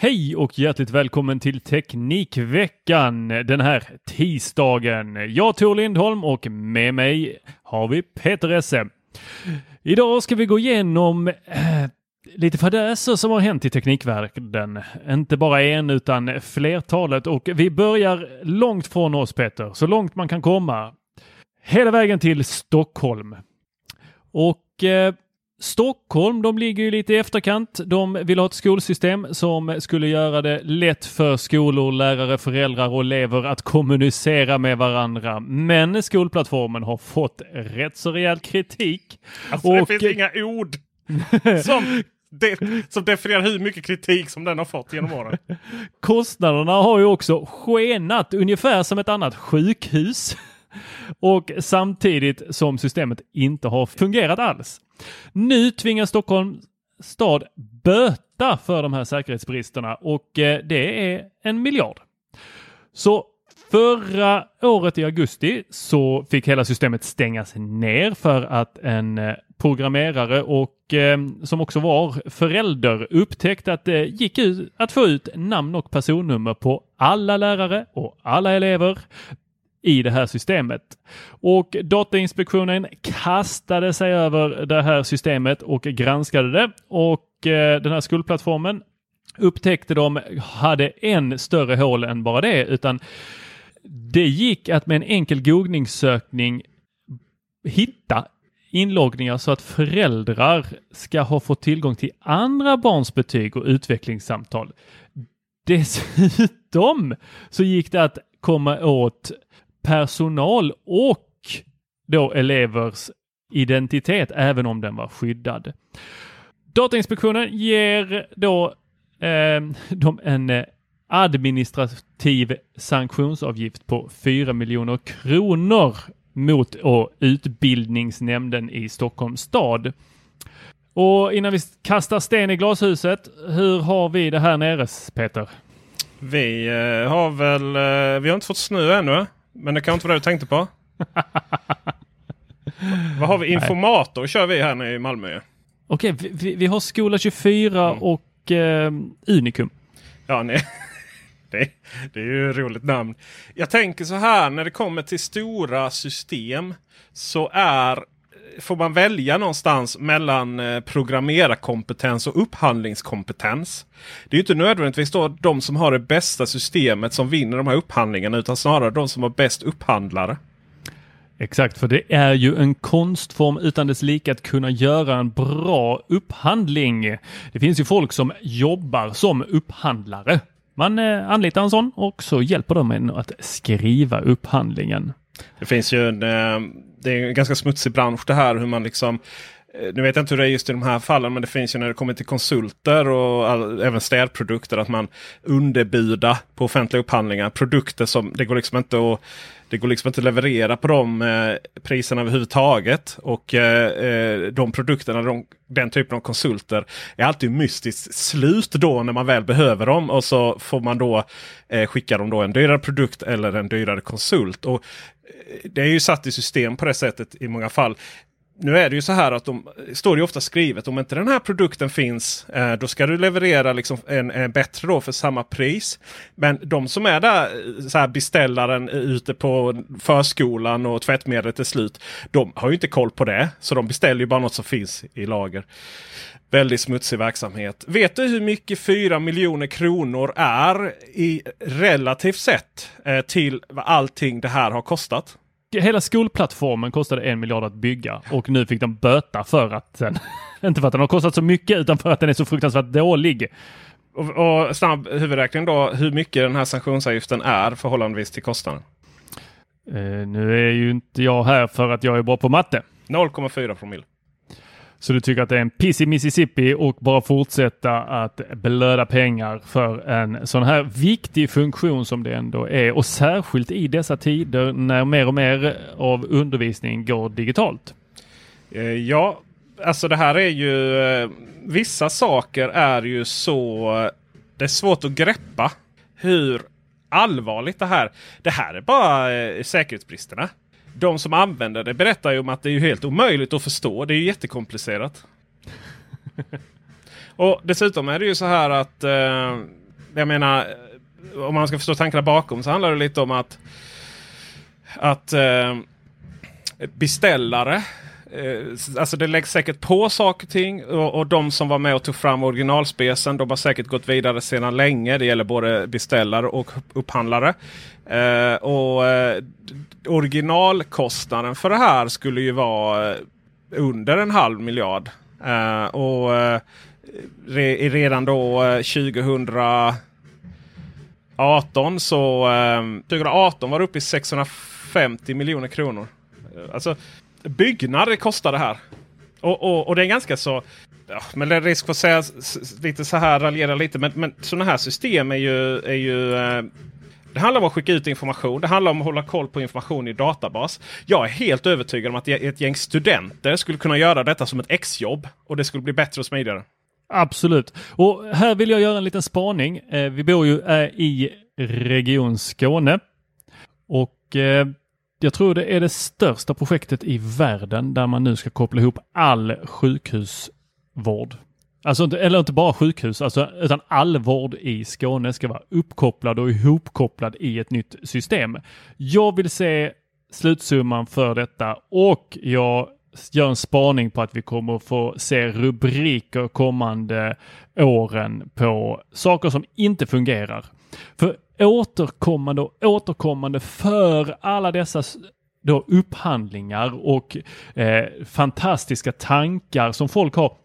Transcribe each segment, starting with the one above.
Hej och hjärtligt välkommen till Teknikveckan den här tisdagen. Jag Tor Lindholm och med mig har vi Peter Esse. Idag ska vi gå igenom äh, lite fadäser som har hänt i teknikvärlden. Inte bara en utan flertalet och vi börjar långt från oss Peter, så långt man kan komma. Hela vägen till Stockholm. Och eh, Stockholm, de ligger ju lite i efterkant. De vill ha ett skolsystem som skulle göra det lätt för skolor, lärare, föräldrar och elever att kommunicera med varandra. Men skolplattformen har fått rätt så rejäl kritik. Alltså, och... Det finns inga ord som, de, som definierar hur mycket kritik som den har fått genom åren. Kostnaderna har ju också skenat, ungefär som ett annat sjukhus. Och samtidigt som systemet inte har fungerat alls. Nu tvingas Stockholm stad böta för de här säkerhetsbristerna och eh, det är en miljard. Så förra året i augusti så fick hela systemet stängas ner för att en eh, programmerare och eh, som också var förälder upptäckte att det gick ut att få ut namn och personnummer på alla lärare och alla elever i det här systemet. Och Datainspektionen kastade sig över det här systemet och granskade det och eh, den här skuldplattformen upptäckte de hade en större hål än bara det utan det gick att med en enkel googlingssökning hitta inloggningar så att föräldrar ska ha fått tillgång till andra barns betyg och utvecklingssamtal. Dessutom så gick det att komma åt personal och då elevers identitet även om den var skyddad. Datainspektionen ger då eh, dem en eh, administrativ sanktionsavgift på 4 miljoner kronor mot och utbildningsnämnden i Stockholms stad. Och innan vi kastar sten i glashuset, hur har vi det här nere Peter? Vi eh, har väl, eh, vi har inte fått snö ännu. Men det kan inte vara det du tänkte på? Vad har vi? Informator Nej. kör vi här nere i Malmö. Okej, okay, vi, vi, har Skola 24 mm. och eh, Unikum. Ja, nej. Det, det är ju ett roligt namn. Jag tänker så här när det kommer till stora system så är får man välja någonstans mellan eh, programmerarkompetens och upphandlingskompetens. Det är inte nödvändigtvis då de som har det bästa systemet som vinner de här upphandlingarna utan snarare de som har bäst upphandlare. Exakt, för det är ju en konstform utan dess like att kunna göra en bra upphandling. Det finns ju folk som jobbar som upphandlare. Man eh, anlitar en sån och så hjälper de en att skriva upphandlingen. Det finns ju en, eh, det är en ganska smutsig bransch det här hur man liksom eh, nu vet jag inte hur det är just i de här fallen men det finns ju när det kommer till konsulter och all, även städprodukter att man underbudar på offentliga upphandlingar. Produkter som det går liksom inte att det går liksom inte att leverera på de eh, priserna överhuvudtaget. Och eh, eh, de produkterna, de, den typen av konsulter är alltid mystiskt slut då när man väl behöver dem. Och så får man då eh, skicka dem då en dyrare produkt eller en dyrare konsult. Och det är ju satt i system på det sättet i många fall nu är det ju så här att de står ju ofta skrivet om inte den här produkten finns eh, då ska du leverera liksom en, en, bättre då för samma pris. Men de som är där, eh, så här beställaren eh, ute på förskolan och tvättmedlet är slut. De har ju inte koll på det. Så de beställer ju bara något som finns i lager. Väldigt smutsig verksamhet. Vet du hur mycket 4 miljoner kronor är i relativt sett eh, till vad allting det här har kostat? Hela skolplattformen kostade en miljard att bygga och nu fick de böta för att den, inte för att den har kostat så mycket utan för att den är så fruktansvärt dålig. Och, och snabb huvudräkning då, hur mycket den här sanktionsavgiften är förhållandevis till kostnaden? Eh, nu är ju inte jag här för att jag är bra på matte. 0,4 promille. Så du tycker att det är en piss i Mississippi och bara fortsätta att blöda pengar för en sån här viktig funktion som det ändå är och särskilt i dessa tider när mer och mer av undervisning går digitalt. Eh, ja, alltså det här är ju eh, vissa saker är ju så. Det är svårt att greppa hur allvarligt det här. Det här är bara eh, säkerhetsbristerna de som använder det berättar ju om att det är helt omöjligt att förstå. Det är ju jättekomplicerat. och dessutom är det ju så här att eh, jag menar om man ska förstå tankarna bakom så handlar det lite om att att eh, beställare Eh, alltså det läggs säkert på saker och ting. Och, och de som var med och tog fram originalspecen de har säkert gått vidare sedan länge. Det gäller både beställare och upphandlare. Eh, och eh, Originalkostnaden för det här skulle ju vara eh, under en halv miljard. Eh, och eh, re, redan då eh, 2018 så eh, 2018 var det uppe i 650 miljoner kronor. Alltså byggnader kostar det här. Och, och, och det är ganska så... Ja, men det är risk för att säga lite så här, raljera lite. Men, men sådana här system är ju... Är ju eh, det handlar om att skicka ut information. Det handlar om att hålla koll på information i databas. Jag är helt övertygad om att ett gäng studenter skulle kunna göra detta som ett exjobb. Och det skulle bli bättre och smidigare. Absolut. Och här vill jag göra en liten spaning. Eh, vi bor ju eh, i Region Skåne. Och eh, jag tror det är det största projektet i världen där man nu ska koppla ihop all sjukhusvård. Alltså inte, eller inte bara sjukhus, alltså, utan all vård i Skåne ska vara uppkopplad och ihopkopplad i ett nytt system. Jag vill se slutsumman för detta och jag gör en spaning på att vi kommer att få se rubriker kommande åren på saker som inte fungerar. För återkommande och återkommande för alla dessa då upphandlingar och eh, fantastiska tankar som folk har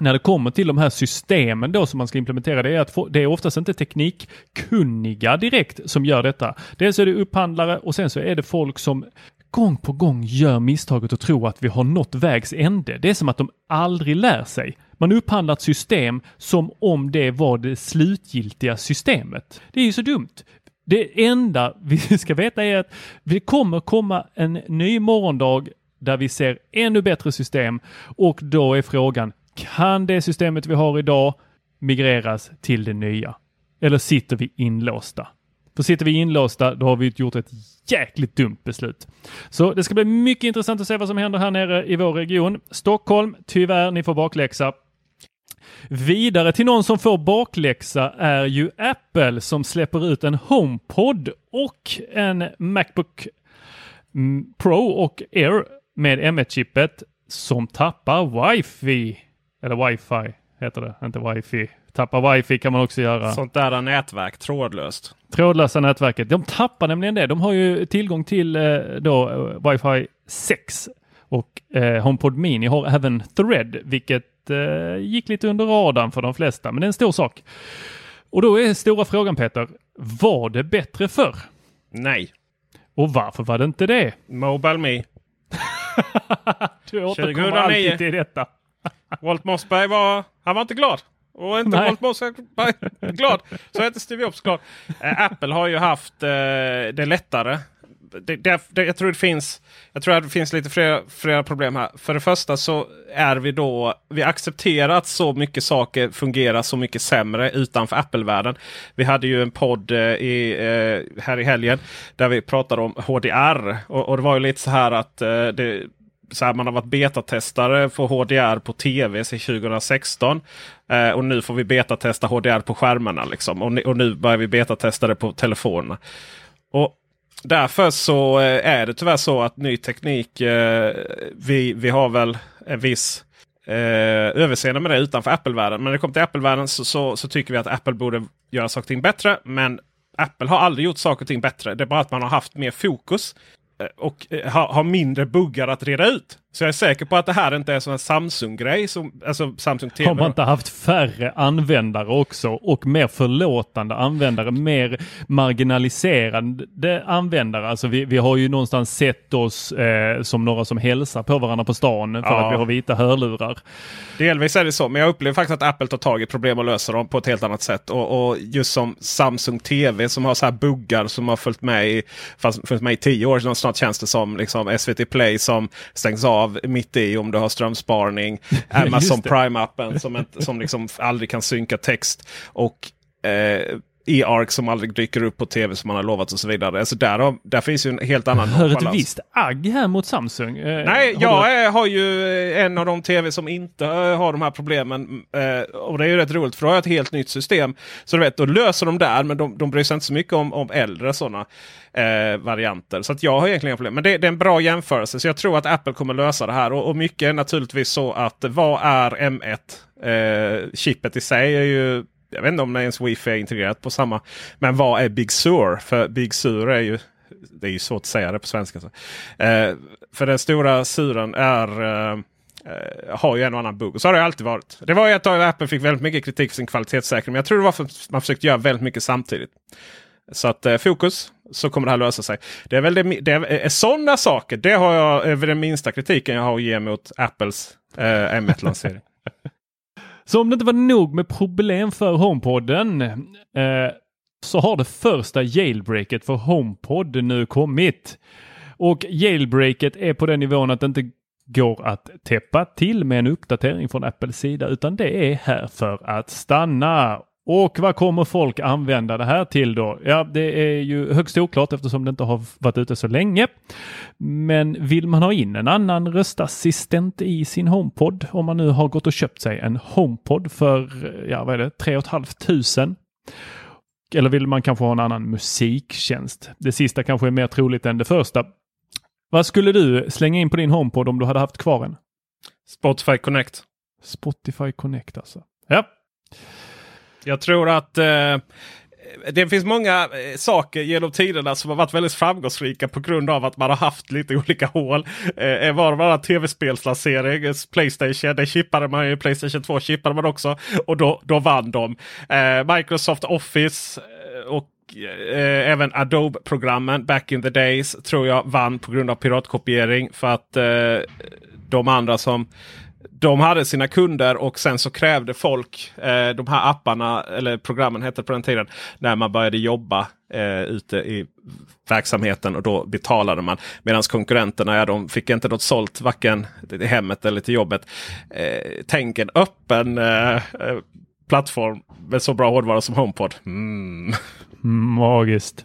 när det kommer till de här systemen då som man ska implementera, det är att få, det är oftast inte teknikkunniga direkt som gör detta. Dels är det upphandlare och sen så är det folk som gång på gång gör misstaget att tro att vi har nått vägs ände. Det är som att de aldrig lär sig. Man upphandlar ett system som om det var det slutgiltiga systemet. Det är ju så dumt. Det enda vi ska veta är att det kommer komma en ny morgondag där vi ser ännu bättre system och då är frågan, kan det systemet vi har idag migreras till det nya? Eller sitter vi inlåsta? För sitter vi inlåsta, då har vi gjort ett jäkligt dumt beslut. Så det ska bli mycket intressant att se vad som händer här nere i vår region. Stockholm, tyvärr, ni får bakläxa. Vidare till någon som får bakläxa är ju Apple som släpper ut en HomePod och en Macbook mm, Pro och Air med M1-chippet som tappar wifi. Eller wifi heter det, inte wifi. Tappa wifi kan man också göra. Sånt där nätverk, trådlöst. Trådlösa nätverket. De tappar nämligen det. De har ju tillgång till eh, då eh, wifi 6 och eh, HomePod Mini har även Thread, vilket eh, gick lite under radarn för de flesta, men det är en stor sak. Och då är stora frågan Peter, var det bättre förr? Nej. Och varför var det inte det? Mobile Me. du återkommer alltid till detta. Walt Mossberg var, han var inte glad. Och inte Nej. Walt Mossberg glad. Så är inte Steve Jobs glad. Äh, Apple har ju haft eh, det lättare det, det, det, jag tror det finns jag tror att det finns lite flera, flera problem här. För det första så är vi då vi accepterar att så mycket saker fungerar så mycket sämre utanför Apple-världen. Vi hade ju en podd eh, i, eh, här i helgen där vi pratade om HDR. Och, och det var ju lite så här att eh, det, så här, man har varit betatestare för HDR på tv sedan 2016. Eh, och nu får vi betatesta HDR på skärmarna. Liksom. Och, och nu börjar vi betatesta det på telefonerna. Och Därför så eh, är det tyvärr så att ny teknik, eh, vi, vi har väl en viss eh, överseende med det utanför Apple-världen. Men när det kommer till Apple-världen så, så, så, tycker vi att Apple borde göra saker och ting bättre. Men Apple har aldrig gjort saker och ting bättre. Det är bara att man har haft mer fokus eh, och eh, har, har mindre buggar att reda ut. Så jag är säker på att det här inte är en Samsung-grej. Alltså Samsung TV. Har man inte haft färre användare också och mer förlåtande användare, mer marginaliserande användare. Alltså vi, vi har ju någonstans sett oss eh, som några som hälsar på varandra på stan för ja. att vi har vita hörlurar. Delvis är det så, men jag upplever faktiskt att Apple tar tag i problem och löser dem på ett helt annat sätt. Och, och just som Samsung TV som har så här buggar som har följt med i, fast, följt med i tio år. Snart känns det som liksom SVT Play som stängs av mitt i om du har strömsparning. Amazon Prime-appen som, som liksom aldrig kan synka text. Och eh, e-arc som aldrig dyker upp på tv som man har lovat och så vidare. Alltså där, har, där finns ju en helt annan Hör ett visst agg här mot Samsung. Eh, Nej, har jag du... har ju en av de tv som inte har de här problemen. Eh, och det är ju rätt roligt för då har jag ett helt nytt system. Så du vet, då löser de där men de, de bryr sig inte så mycket om, om äldre sådana eh, varianter. Så att jag har egentligen inga problem. Men det, det, är en bra jämförelse. Så jag tror att Apple kommer lösa det här. Och, och mycket är naturligtvis så att vad är M1? Eh, chippet i sig är ju jag vet inte om det ens wifi är integrerat på samma. Men vad är Big Sur? För Big Sur är ju det är ju svårt att säga det på svenska. Så. Eh, för den stora suren är eh, eh har ju en och annan bugg. Så har det alltid varit. Det var ju ett tag när Apple fick väldigt mycket kritik för sin kvalitetssäkring. Men jag tror det var för att man försökte göra väldigt mycket samtidigt. Så att eh, fokus så kommer det här lösa sig. Det är väl det, det är, eh, sådana saker. Det har jag eh, över den minsta kritiken jag har att ge mot Apples eh, M1-lansering. Så om det inte var nog med problem för HomePodden eh, så har det första jailbreaket för HomePod nu kommit. Och jailbreaket är på den nivån att det inte går att täppa till med en uppdatering från Apples sida utan det är här för att stanna. Och vad kommer folk använda det här till då? Ja, det är ju högst oklart eftersom det inte har varit ute så länge. Men vill man ha in en annan röstassistent i sin HomePod, om man nu har gått och köpt sig en HomePod för, ja vad är det, 3 500 eller vill man kanske ha en annan musiktjänst? Det sista kanske är mer troligt än det första. Vad skulle du slänga in på din HomePod om du hade haft kvar en? Spotify Connect. Spotify Connect alltså. Ja, jag tror att eh, det finns många eh, saker genom tiderna som har varit väldigt framgångsrika på grund av att man har haft lite olika hål. Eh, var bland annat tv-spelslansering, eh, Playstation, det chippade man ju, Playstation 2 chippade man också och då, då vann de. Eh, Microsoft Office eh, och eh, även Adobe-programmen back in the days tror jag vann på grund av piratkopiering. För att de andra som de hade sina kunder och sen så krävde folk eh, de här apparna eller programmen hette på den tiden när man började jobba eh, ute i verksamheten och då betalade man. Medan konkurrenterna ja, de fick inte något sålt varken till hemmet eller till jobbet. Eh, tänk en öppen eh, eh plattform med så bra hårdvara som HomePod. Mm. mm magiskt.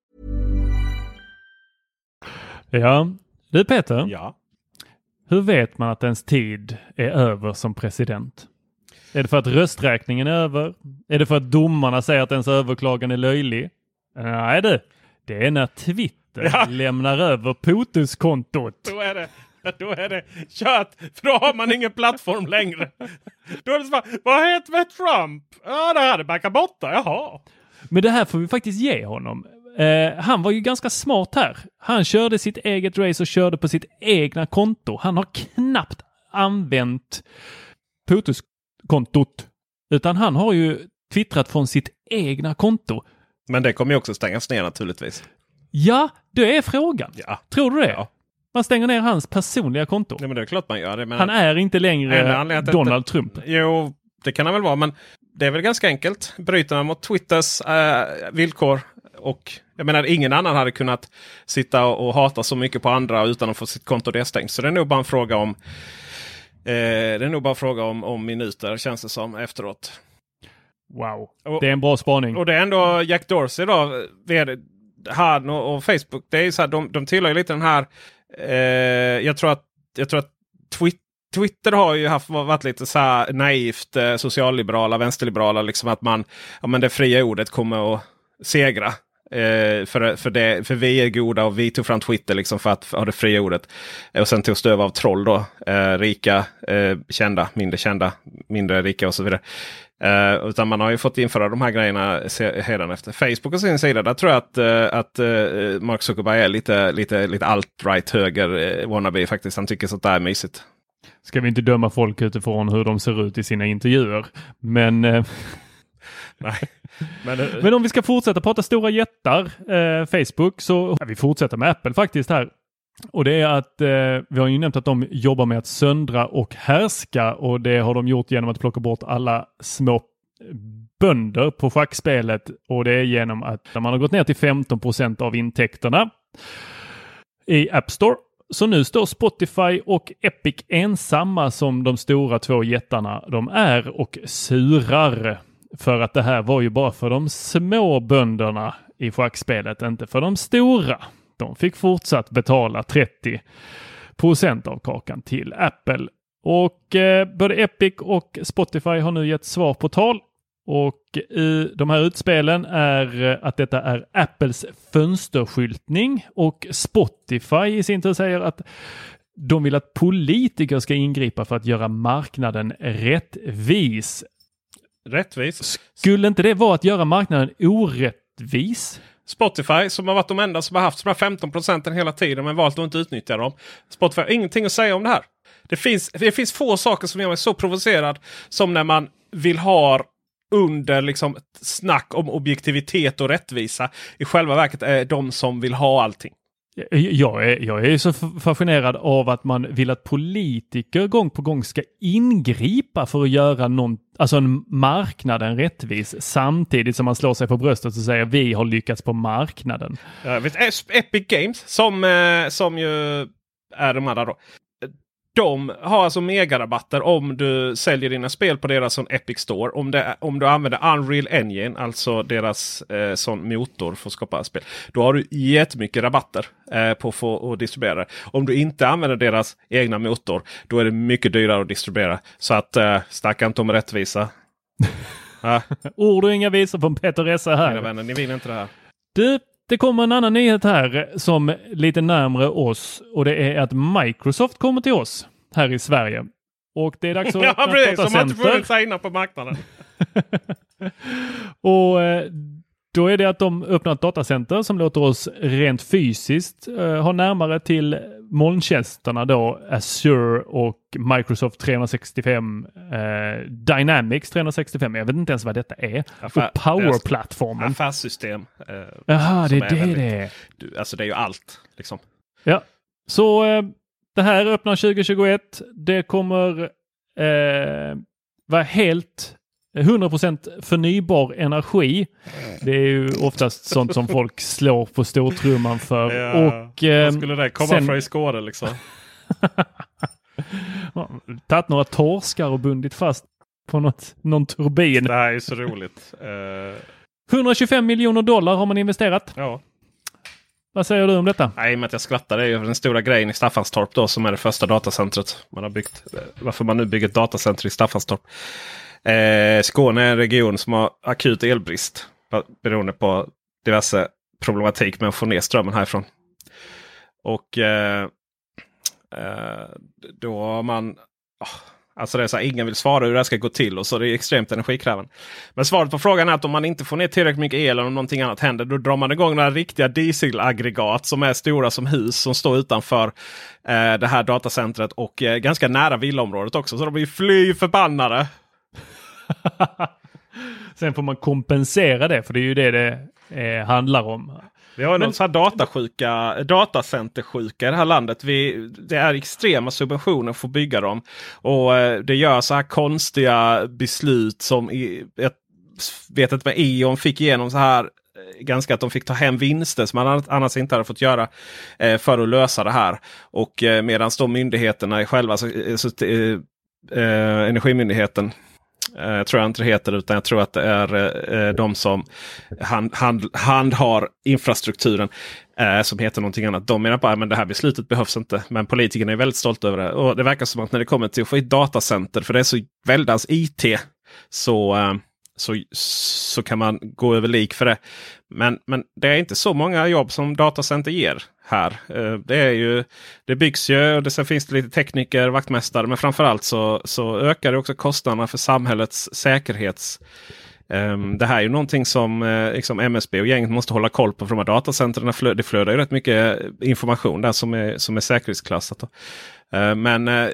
Ja, du Peter. Ja. Hur vet man att ens tid är över som president? Är det för att rösträkningen är över? Är det för att domarna säger att ens överklagan är löjlig? Nej du, det är när Twitter Ja. lämnar över POTUS-kontot. Då är det, då är det kört. För då har man ingen plattform längre. Då är det så bara, vad hänt med Trump? Ja, det här är backa borta. Jaha. Men det här får vi faktiskt ge honom. Eh, han var ju ganska smart här. Han körde sitt eget race och körde på sitt egna konto. Han har knappt använt POTUS-kontot. Utan han har ju twittrat från sitt egna konto. Men det kommer ju också stängas ner naturligtvis. Ja, det är frågan. Ja. Tror du det? Ja. Man stänger ner hans personliga konto. Nej, men det är klart man gör det. Men... Han är inte längre Donald att- Trump. Jo, det kan han väl vara. Men det är väl ganska enkelt. Bryter man mot Twitters eh, villkor och jag menar ingen annan hade kunnat sitta och, hata så mycket på andra utan att få sitt konto nedstängt. Så det är nog bara en fråga om eh, det är nog bara en fråga om, om minuter känns det som efteråt. Wow. Och- Det är en bra spaning. Och det är ändå Jack Dorsey då. VD, han och, och Facebook. Det är så här, de, de tillhör ju lite den här. Eh, jag tror att, jag tror att Twitter Twitter har ju haft, varit lite så här naivt eh, socialliberala, vänsterliberala. Liksom att man, ja, men det fria ordet kommer att segra. Eh, för, för, det, för vi är goda och vi tog fram Twitter liksom för att ha det fria ordet. Och sen togs det över av troll då. Eh, rika, eh, kända, mindre kända, mindre rika och så vidare. Eh, utan man har ju fått införa de här grejerna se- hädanefter. Facebook å sin sida, där tror jag att, eh, att eh, Mark Zuckerberg är lite, lite, lite alt-right höger wannabe faktiskt. Han tycker sånt där är mysigt. Ska vi inte döma folk utifrån hur de ser ut i sina intervjuer. Men, Nej. Men, eh, men om vi ska fortsätta prata stora jättar, eh, Facebook, så ja, vi fortsätter med Apple faktiskt här. Och det är att eh, vi har ju nämnt att de jobbar med att söndra och härska och det har de gjort genom att plocka bort alla små bönder på schackspelet och det är genom att man har gått ner till 15 procent av intäkterna i App Store. Så nu står Spotify och Epic ensamma som de stora två jättarna de är och surar. För att det här var ju bara för de små bönderna i schackspelet, inte för de stora. De fick fortsatt betala 30 procent av kakan till Apple. Och eh, både Epic och Spotify har nu gett svar på tal. Och i de här utspelen är eh, att detta är Apples fönsterskyltning och Spotify i sin tur säger att de vill att politiker ska ingripa för att göra marknaden rättvis rättvis. Skulle inte det vara att göra marknaden orättvis? Spotify som har varit de enda som har haft de här 15 procenten hela tiden men valt att inte utnyttja dem. Spotify har ingenting att säga om det här. Det finns, det finns få saker som gör mig så provocerad som när man vill ha under liksom snack om objektivitet och rättvisa. I själva verket är de som vill ha allting. Jag är, jag är så fascinerad av att man vill att politiker gång på gång ska ingripa för att göra någon, alltså en marknaden rättvis samtidigt som man slår sig på bröstet och säger vi har lyckats på marknaden. Jag vet, eh, Epic Games som, eh, som ju är de här då. De har alltså megarabatter om du säljer dina spel på deras sån Epic Store. Om, det, om du använder Unreal Engine, alltså deras eh, sån motor för att skapa spel. Då har du jättemycket rabatter eh, på att få distribuera det. Om du inte använder deras egna motor, då är det mycket dyrare att distribuera. Så att eh, snacka inte om rättvisa. Ord och inga visor från Peter Esse här. mina vänner, ni vill inte det här. Du, det kommer en annan nyhet här som lite närmre oss och det är att Microsoft kommer till oss här i Sverige. Och det är dags att Ja öppna precis, ett som har inte datacenter. funnits här innan på marknaden. Och eh, då är det att de öppnar ett datacenter som låter oss rent fysiskt eh, ha närmare till molntjänsterna då Azure och Microsoft 365 eh, Dynamics 365. Jag vet inte ens vad detta är. Affär- och Power-plattformen. Affärssystem. Eh, Jaha, det är det väldigt- det är. du, alltså det är ju allt. Liksom. Ja, så eh, det här öppnar 2021. Det kommer eh, vara helt 100% förnybar energi. Det är ju oftast sånt som folk slår på stortrumman för. Ja, Och eh, Vad skulle det komma sen- från i Skåne liksom? tagit några torskar och bundit fast på något, någon turbin. Det här är så roligt. Eh, 125 miljoner dollar har man investerat. ja. Vad säger du om detta? Nej, men att jag skrattar det är ju den stora grejen i Staffanstorp då som är det första datacentret man har byggt. Varför man nu bygger ett datacenter i Staffanstorp. Eh, Skåne är en region som har akut elbrist. Beroende på diverse problematik med att få ner strömmen härifrån. Och eh, eh, då har man... Oh, Alltså det är så här, ingen vill svara hur det här ska gå till och så är det extremt energikrävande. Men svaret på frågan är att om man inte får ner tillräckligt mycket el eller om någonting annat händer. Då drar man igång några riktiga dieselaggregat som är stora som hus som står utanför eh, det här datacentret och eh, ganska nära villaområdet också. Så de blir fly förbannade. Sen får man kompensera det, för det är ju det det eh, handlar om. Vi har Men- någon så här datasjuka, datacentersjuka i det här landet. Vi, det är extrema subventioner för att bygga dem. Och eh, det gör så här konstiga beslut som i, jag vet inte vad E.ON fick igenom så här eh, ganska att de fick ta hem vinster som man annars inte hade fått göra eh, för att lösa det här. Och eh, medan de myndigheterna själva, så, så, eh, Energimyndigheten Eh, tror jag inte det heter utan jag tror att det är eh, eh, de som hand, hand, handhar infrastrukturen. Eh, som heter någonting annat. De menar bara att det här beslutet behövs inte. Men politikerna är väldigt stolta över det. Och det verkar som att när det kommer till att få ett datacenter, för det är så väldans alltså, IT, så, eh, så, så kan man gå över lik för det. Men, men det är inte så många jobb som datacenter ger här. Eh, det, är ju, det byggs ju och det, sen finns det lite tekniker, vaktmästare. Men framförallt så, så ökar det också kostnaderna för samhällets säkerhets... Ehm, det här är ju någonting som eh, liksom MSB och gänget måste hålla koll på. För de här datacentren det flödar ju rätt mycket information där som är, som är säkerhetsklassat. Eh, men eh,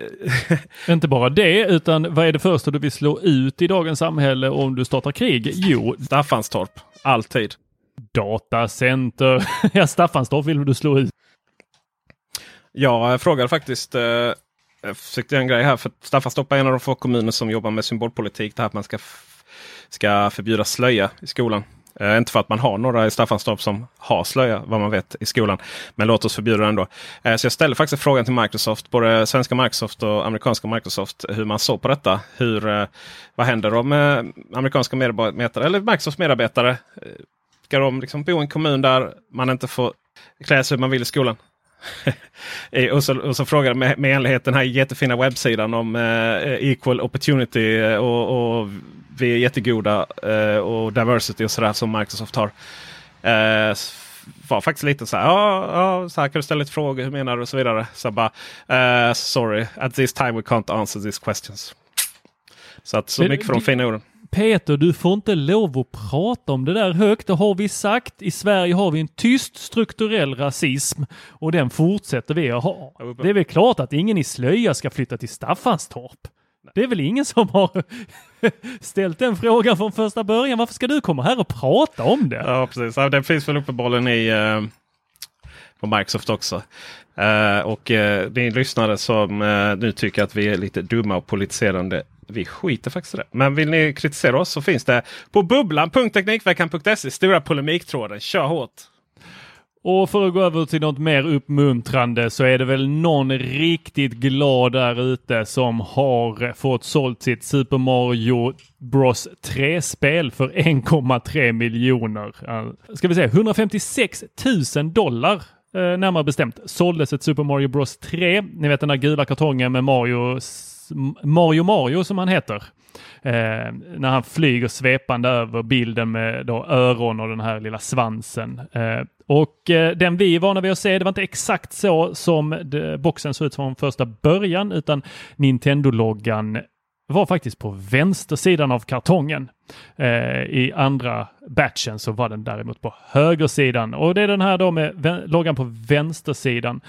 Inte bara det, utan vad är det första du vill slå ut i dagens samhälle om du startar krig? Jo, Staffanstorp, alltid. datacenter. ja, Staffanstorp vill du slå ut. Ja, jag frågade faktiskt. Eh, jag försökte göra en grej här. För Staffanstorp är en av de få kommuner som jobbar med symbolpolitik. Det här att man ska, ska förbjuda slöja i skolan. Eh, inte för att man har några i Staffanstorp som har slöja vad man vet i skolan. Men låt oss förbjuda det ändå. Eh, så jag ställde faktiskt frågan till Microsoft, både svenska Microsoft och amerikanska Microsoft, hur man såg på detta. Hur, eh, vad händer om med amerikanska medarbetare eller Microsofts medarbetare eh, Ska de liksom bo i en kommun där man inte får klä sig hur man vill i skolan? Eh, och, så, och så frågade med, med enlighet den här jättefina webbsidan om eh, equal opportunity eh, och, och vi är jättegoda eh, och diversity och sådär som Microsoft har. Eh, var faktiskt lite så här, ja, ja, så här kan du ställa lite frågor, hur menar du och så vidare. Så bara, eh, sorry, at this time we can't answer these questions. Så att så Men mycket för de fina orden. Peter, du får inte lov att prata om det där högt. Det har vi sagt. I Sverige har vi en tyst strukturell rasism och den fortsätter vi att ha. Det är väl klart att ingen i slöja ska flytta till Staffanstorp. Det är väl ingen som har ställt den frågan från första början. Varför ska du komma här och prata om det? Ja, precis. Ja, den finns väl uppenbarligen i eh, på Microsoft också. Eh, och eh, ni lyssnare som eh, nu tycker att vi är lite dumma och politiserande. Vi skiter faktiskt i det. Men vill ni kritisera oss så finns det på bubblan.teknikveckan.se. Stora polemiktråden. Kör hårt! Och för att gå över till något mer uppmuntrande så är det väl någon riktigt glad där ute som har fått sålt sitt Super Mario Bros 3-spel för 1,3 miljoner. Eh, ska vi säga 156 000 dollar eh, närmare bestämt såldes ett Super Mario Bros 3. Ni vet den där gula kartongen med Mario, Mario Mario som han heter. Eh, när han flyger svepande över bilden med då öron och den här lilla svansen. Eh, och eh, den vi är vana vid att se, det var inte exakt så som det, boxen såg ut från första början utan Nintendo-loggan var faktiskt på vänstersidan av kartongen. Eh, I andra batchen så var den däremot på högersidan och det är den här då med loggan på vänstersidan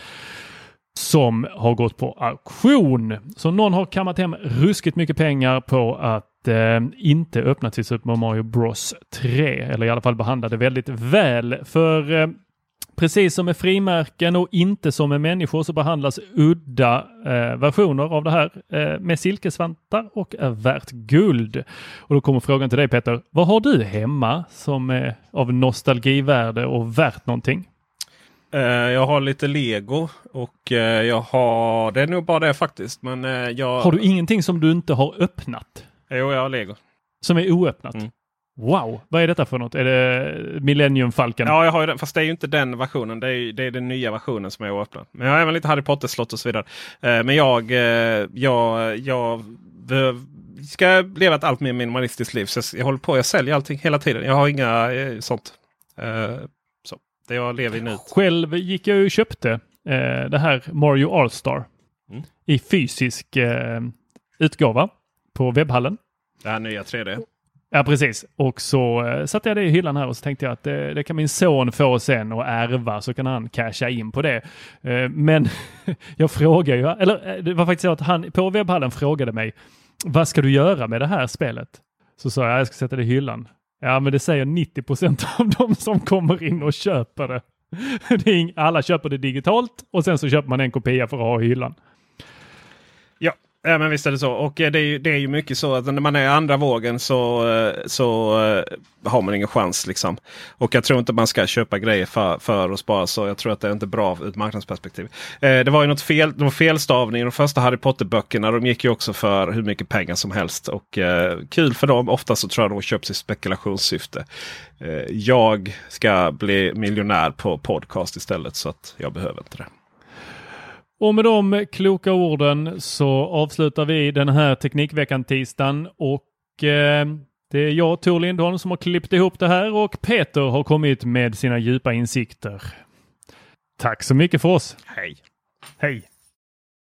som har gått på auktion. Så någon har kammat hem ruskigt mycket pengar på att eh, inte öppna till Super Mario Bros 3 eller i alla fall behandla det väldigt väl. För eh, Precis som med frimärken och inte som med människor så behandlas udda eh, versioner av det här eh, med silkesvantar och är värt guld. Och då kommer frågan till dig Peter, vad har du hemma som är av nostalgivärde och värt någonting? Uh, jag har lite lego och uh, jag har, det är nog bara det faktiskt. Men, uh, jag... Har du ingenting som du inte har öppnat? Jo, jag har lego. Som är oöppnat? Mm. Wow, vad är detta för något? Är det Millennium Falcon? Ja, jag har ju den, fast det är ju inte den versionen. Det är, det är den nya versionen som är oöppnad. Men jag har även lite Harry Potter-slott och så vidare. Eh, men jag, eh, jag, jag ska leva ett allt mer minimalistiskt liv. Så jag håller på, jag säljer allting hela tiden. Jag har inga eh, sånt. Eh, så, det jag lever i nu. Själv gick jag och köpte eh, det här Mario All-Star mm. i fysisk eh, utgåva på webbhallen. Det här nya 3D. Ja precis. Och så uh, satte jag det i hyllan här och så tänkte jag att det, det kan min son få sen och ärva så kan han casha in på det. Uh, men jag frågar ju, eller uh, det var faktiskt så att han på webbhallen frågade mig vad ska du göra med det här spelet? Så sa jag jag ska sätta det i hyllan. Ja men det säger 90 procent av de som kommer in och köper det. det alla köper det digitalt och sen så köper man en kopia för att ha i hyllan. Ja men visst är det så. Och eh, det är, ju, det är ju mycket så att när man är i andra vågen så, eh, så eh, har man ingen chans. Liksom. Och jag tror inte man ska köpa grejer för, för att spara så. Jag tror att det är inte bra ur ett marknadsperspektiv. Det var ju något fel, det var felstavning i de första Harry Potter-böckerna. De gick ju också för hur mycket pengar som helst. Och kul för dem. Ofta så tror jag de köps i spekulationssyfte. jag ska bli miljonär på podcast istället så att jag behöver inte det. Och med de kloka orden så avslutar vi den här Teknikveckan tisdagen och eh, det är jag, Tor Lindholm, som har klippt ihop det här och Peter har kommit med sina djupa insikter. Tack så mycket för oss. Hej! Hej!